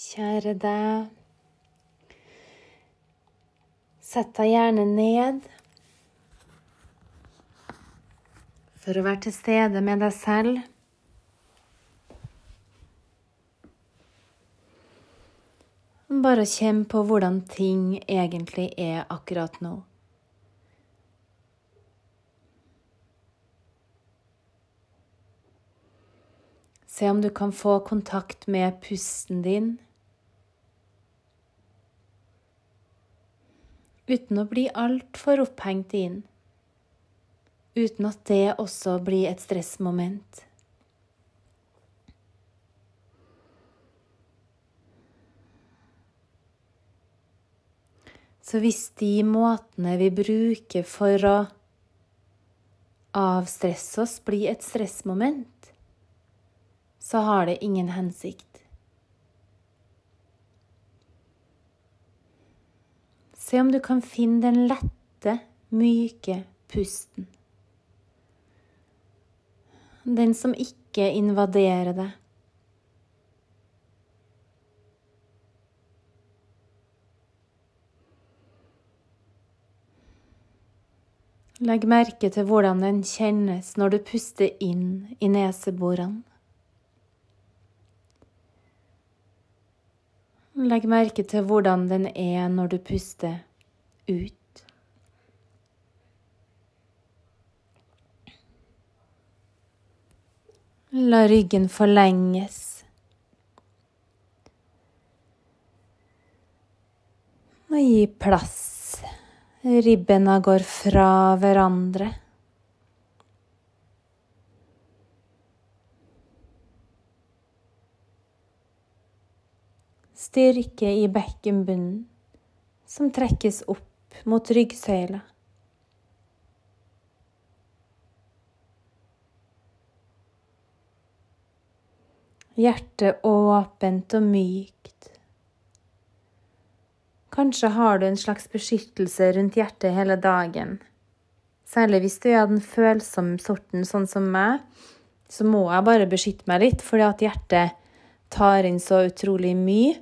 Kjære deg. Sett deg gjerne ned for å være til stede med deg selv. Bare kjenn på hvordan ting egentlig er akkurat nå. Se om du kan få kontakt med pusten din. Uten å bli altfor opphengt inn. Uten at det også blir et stressmoment. Så hvis de måtene vi bruker for å avstresse oss, blir et stressmoment, så har det ingen hensikt. Se om du kan finne den lette, myke pusten. Den som ikke invaderer deg. Legg merke til hvordan den kjennes når du puster inn i neseborene. Legg merke til hvordan den er når du puster ut. La ryggen forlenges. Og gi plass. Ribbena går fra hverandre. Styrke i bekkenbunnen som trekkes opp mot ryggsøyla. Hjertet åpent og mykt. Kanskje har du en slags beskyttelse rundt hjertet hele dagen. Særlig hvis du er den følsomme sorten, sånn som meg, så må jeg bare beskytte meg litt, fordi at hjertet tar inn så utrolig mye.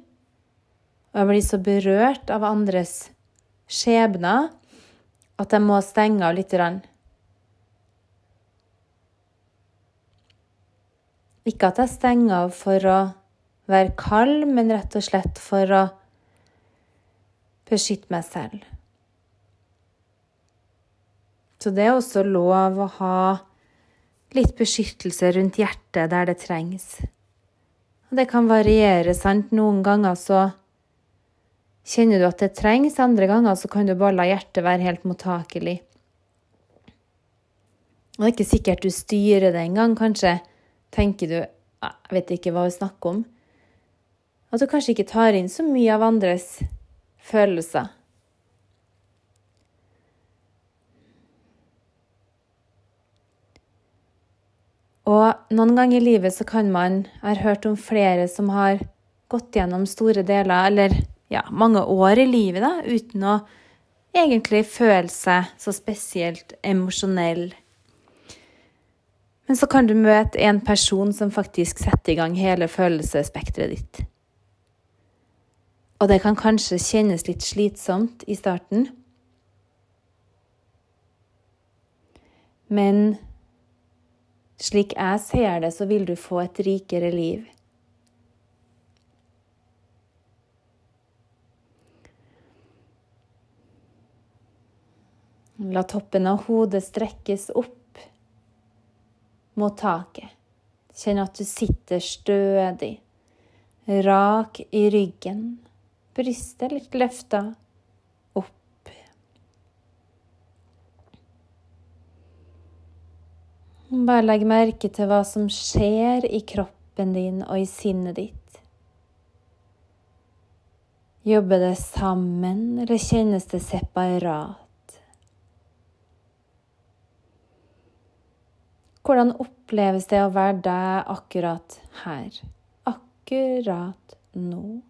Og jeg blir så berørt av andres skjebner at jeg må stenge av lite grann. Ikke at jeg stenger av for å være kald, men rett og slett for å beskytte meg selv. Så det er også lov å ha litt beskyttelse rundt hjertet der det trengs. Og det kan variere, sant. Noen ganger så Kjenner du at det trengs, andre ganger så kan du bare la hjertet være helt mottakelig. Og det er ikke sikkert du styrer det engang. Kanskje tenker du «Ah, Jeg vet ikke hva vi snakker om. At du kanskje ikke tar inn så mye av andres følelser. Og noen ganger i livet så kan man Jeg har hørt om flere som har gått gjennom store deler, eller ja, mange år i livet da, uten å egentlig føle seg så spesielt emosjonell. Men så kan du møte en person som faktisk setter i gang hele følelsesspekteret ditt. Og det kan kanskje kjennes litt slitsomt i starten. Men slik jeg ser det, så vil du få et rikere liv. La toppen av hodet strekkes opp mot taket. Kjenn at du sitter stødig, rak i ryggen, brystet litt løfta opp. Bare legg merke til hva som skjer i kroppen din og i sinnet ditt. Jobber det sammen, eller kjennes det separat? Hvordan oppleves det å være deg akkurat her? Akkurat nå?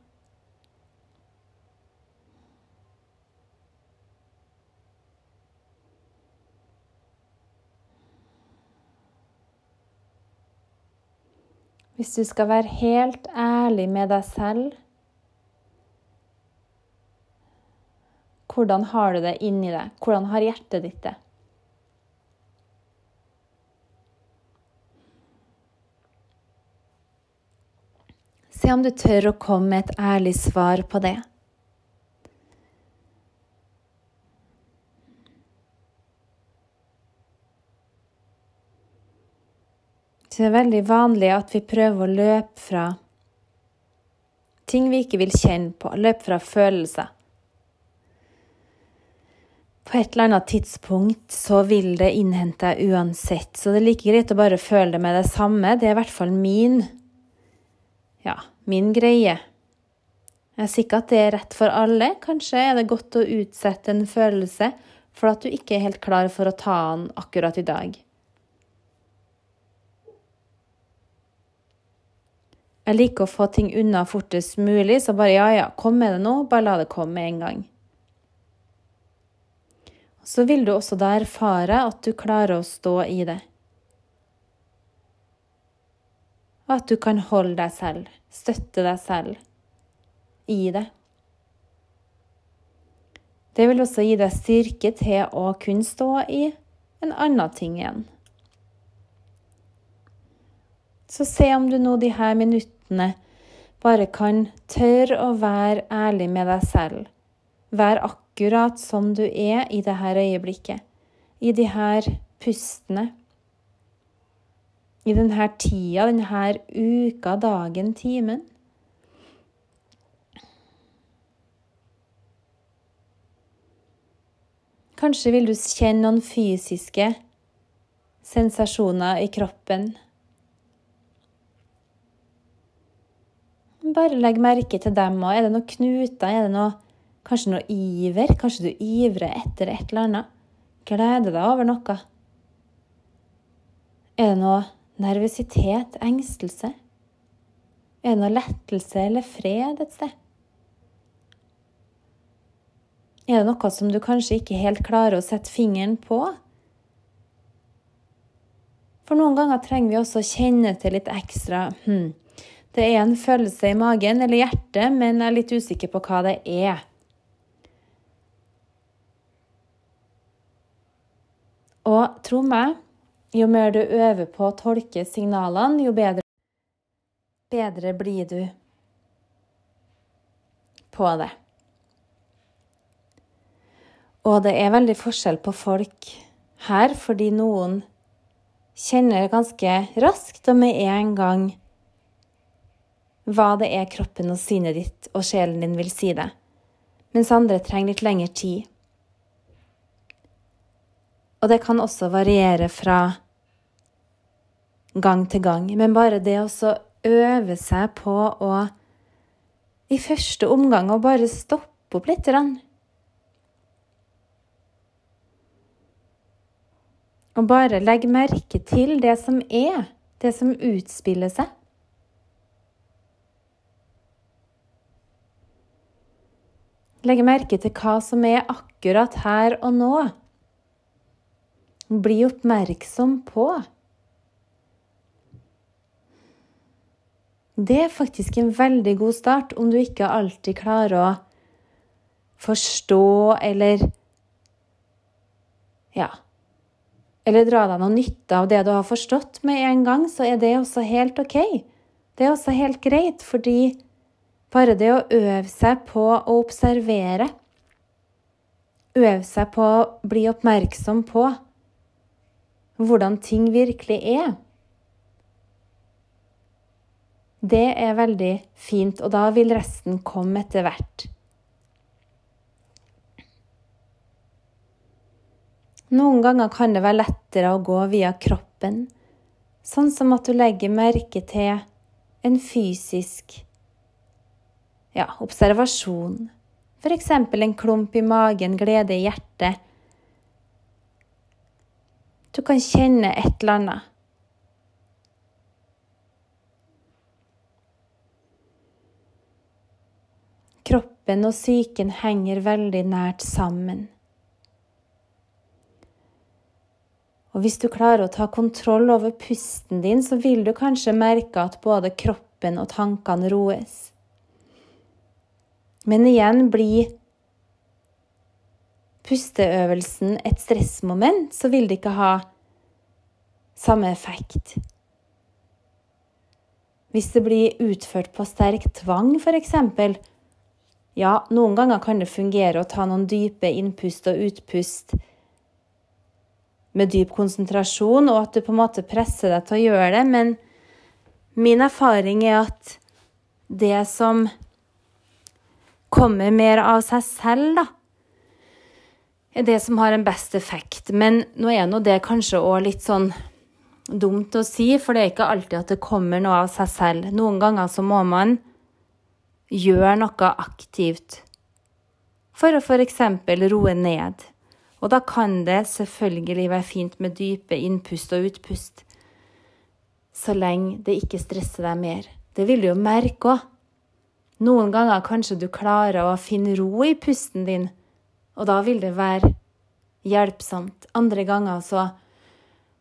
Hvis du skal være helt ærlig med deg selv Hvordan har du det inni deg? Hvordan har hjertet ditt det? Se om du tør å komme med et ærlig svar på det. Det er veldig vanlig at vi prøver å løpe fra ting vi ikke vil kjenne på, løpe fra følelser. På et eller annet tidspunkt så vil det innhente deg uansett, så det er like greit å bare føle det med det samme. Det er i hvert fall min ja, min greie. Jeg sier ikke at det er rett for alle. Kanskje er det godt å utsette en følelse for at du ikke er helt klar for å ta den akkurat i dag. Jeg liker å få ting unna fortest mulig, så bare ja, ja, kom med det nå, bare la det komme med en gang. Så vil du også da erfare at du klarer å stå i det. Og at du kan holde deg selv, støtte deg selv i det. Det vil også gi deg styrke til å kunne stå i en annen ting igjen. Så se om du nå de her minuttene bare kan tørre å være ærlig med deg selv. Vær akkurat som du er i dette øyeblikket, i de her pustene. I denne tida, denne uka, dagen, timen. Kanskje vil du kjenne noen fysiske sensasjoner i kroppen. Bare legg merke til dem. òg. Er det noen knuter? Er det noe, kanskje noe iver? Kanskje du ivrer etter et eller annet? Gleder deg over noe? Er det noe nervøsitet, engstelse? Er det noe lettelse eller fred et sted? Er det noe som du kanskje ikke helt klarer å sette fingeren på? For noen ganger trenger vi også å kjenne til litt ekstra hm, det er en følelse i magen eller hjertet, men jeg er litt usikker på hva det er. Og tro meg, jo mer du øver på å tolke signalene, jo bedre, bedre blir du på det. Og det er veldig forskjell på folk her, fordi noen kjenner ganske raskt og med en gang hva det er kroppen og sinnet ditt og sjelen din vil si det, mens andre trenger litt lengre tid. Og det kan også variere fra gang til gang, men bare det å øve seg på å i første omgang å bare stoppe opp litt. Og bare legge merke til det som er, det som utspiller seg. Legge merke til hva som er akkurat her og nå. Bli oppmerksom på. Det er faktisk en veldig god start om du ikke alltid klarer å forstå eller Ja. Eller dra deg noe nytte av det du har forstått med en gang, så er det også helt OK. Det er også helt greit, fordi bare det å øve seg på å observere, øve seg på å bli oppmerksom på hvordan ting virkelig er, det er veldig fint, og da vil resten komme etter hvert. Noen ganger kan det være lettere å gå via kroppen, sånn som at du legger merke til en fysisk ja, observasjon. F.eks. en klump i magen, glede i hjertet. Du kan kjenne et eller annet. Kroppen og psyken henger veldig nært sammen. Og hvis du klarer å ta kontroll over pusten din, så vil du kanskje merke at både kroppen og tankene roes. Men igjen bli pusteøvelsen et stressmoment, så vil det ikke ha samme effekt. Hvis det blir utført på sterk tvang, f.eks., ja, noen ganger kan det fungere å ta noen dype innpust og utpust med dyp konsentrasjon, og at du på en måte presser deg til å gjøre det, men min erfaring er at det som kommer mer av seg selv, da, er det som har en best effekt. Men nå er nå det kanskje òg litt sånn dumt å si, for det er ikke alltid at det kommer noe av seg selv. Noen ganger så må man gjøre noe aktivt for å f.eks. roe ned. Og da kan det selvfølgelig være fint med dype innpust og utpust, så lenge det ikke stresser deg mer. Det vil du jo merke òg. Noen ganger kanskje du klarer å finne ro i pusten din, og da vil det være hjelpsomt. Andre ganger så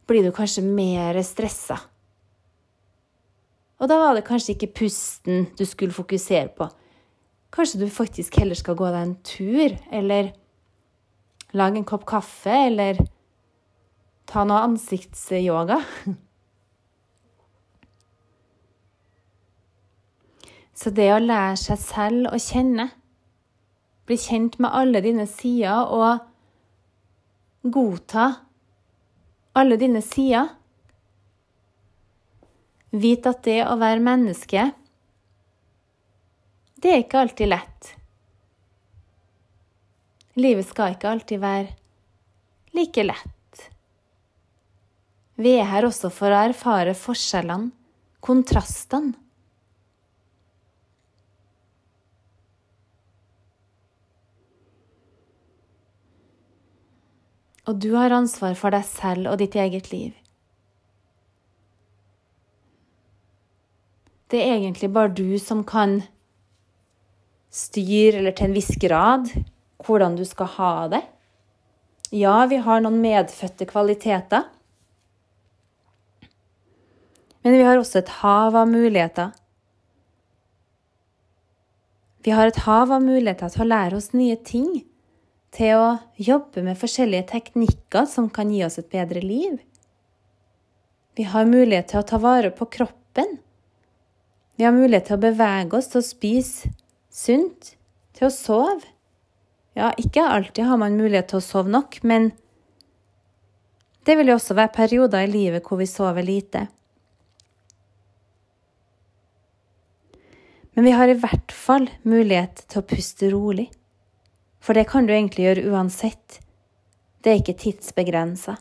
blir du kanskje mer stressa. Og da var det kanskje ikke pusten du skulle fokusere på. Kanskje du faktisk heller skal gå deg en tur, eller lage en kopp kaffe, eller ta noe ansiktsyoga. Så det å lære seg selv å kjenne, bli kjent med alle dine sider og godta alle dine sider. Vit at det å være menneske, det er ikke alltid lett. Livet skal ikke alltid være like lett. Vi er her også for å erfare forskjellene, kontrastene. Og du har ansvar for deg selv og ditt eget liv. Det er egentlig bare du som kan styre, eller til en viss grad, hvordan du skal ha det. Ja, vi har noen medfødte kvaliteter. Men vi har også et hav av muligheter. Vi har et hav av muligheter til å lære oss nye ting til å jobbe med forskjellige teknikker som kan gi oss et bedre liv. Vi har mulighet til å ta vare på kroppen. Vi har mulighet til å bevege oss, til å spise sunt, til å sove. Ja, ikke alltid har man mulighet til å sove nok, men det vil jo også være perioder i livet hvor vi sover lite. Men vi har i hvert fall mulighet til å puste rolig. For det kan du egentlig gjøre uansett. Det er ikke tidsbegrensa.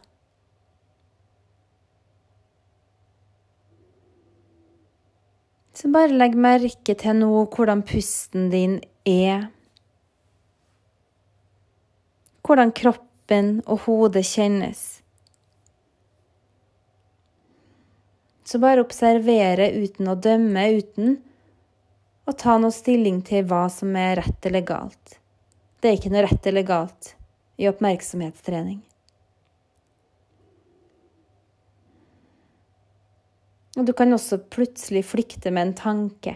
Så bare legg merke til nå hvordan pusten din er. Hvordan kroppen og hodet kjennes. Så bare observere uten å dømme, uten å ta noe stilling til hva som er rett eller galt. Det er ikke noe rett eller galt i oppmerksomhetstrening. Og du kan også plutselig flykte med en tanke.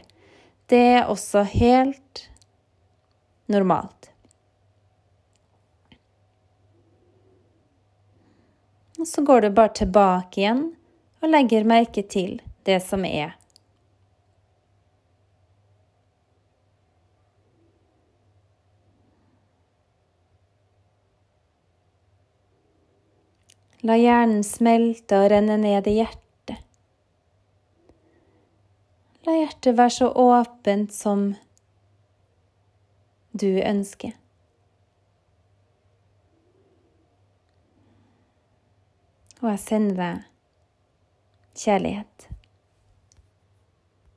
Det er også helt normalt. Og så går du bare tilbake igjen og legger merke til det som er. La hjernen smelte og renne ned i hjertet. La hjertet være så åpent som du ønsker. Og jeg sender deg kjærlighet.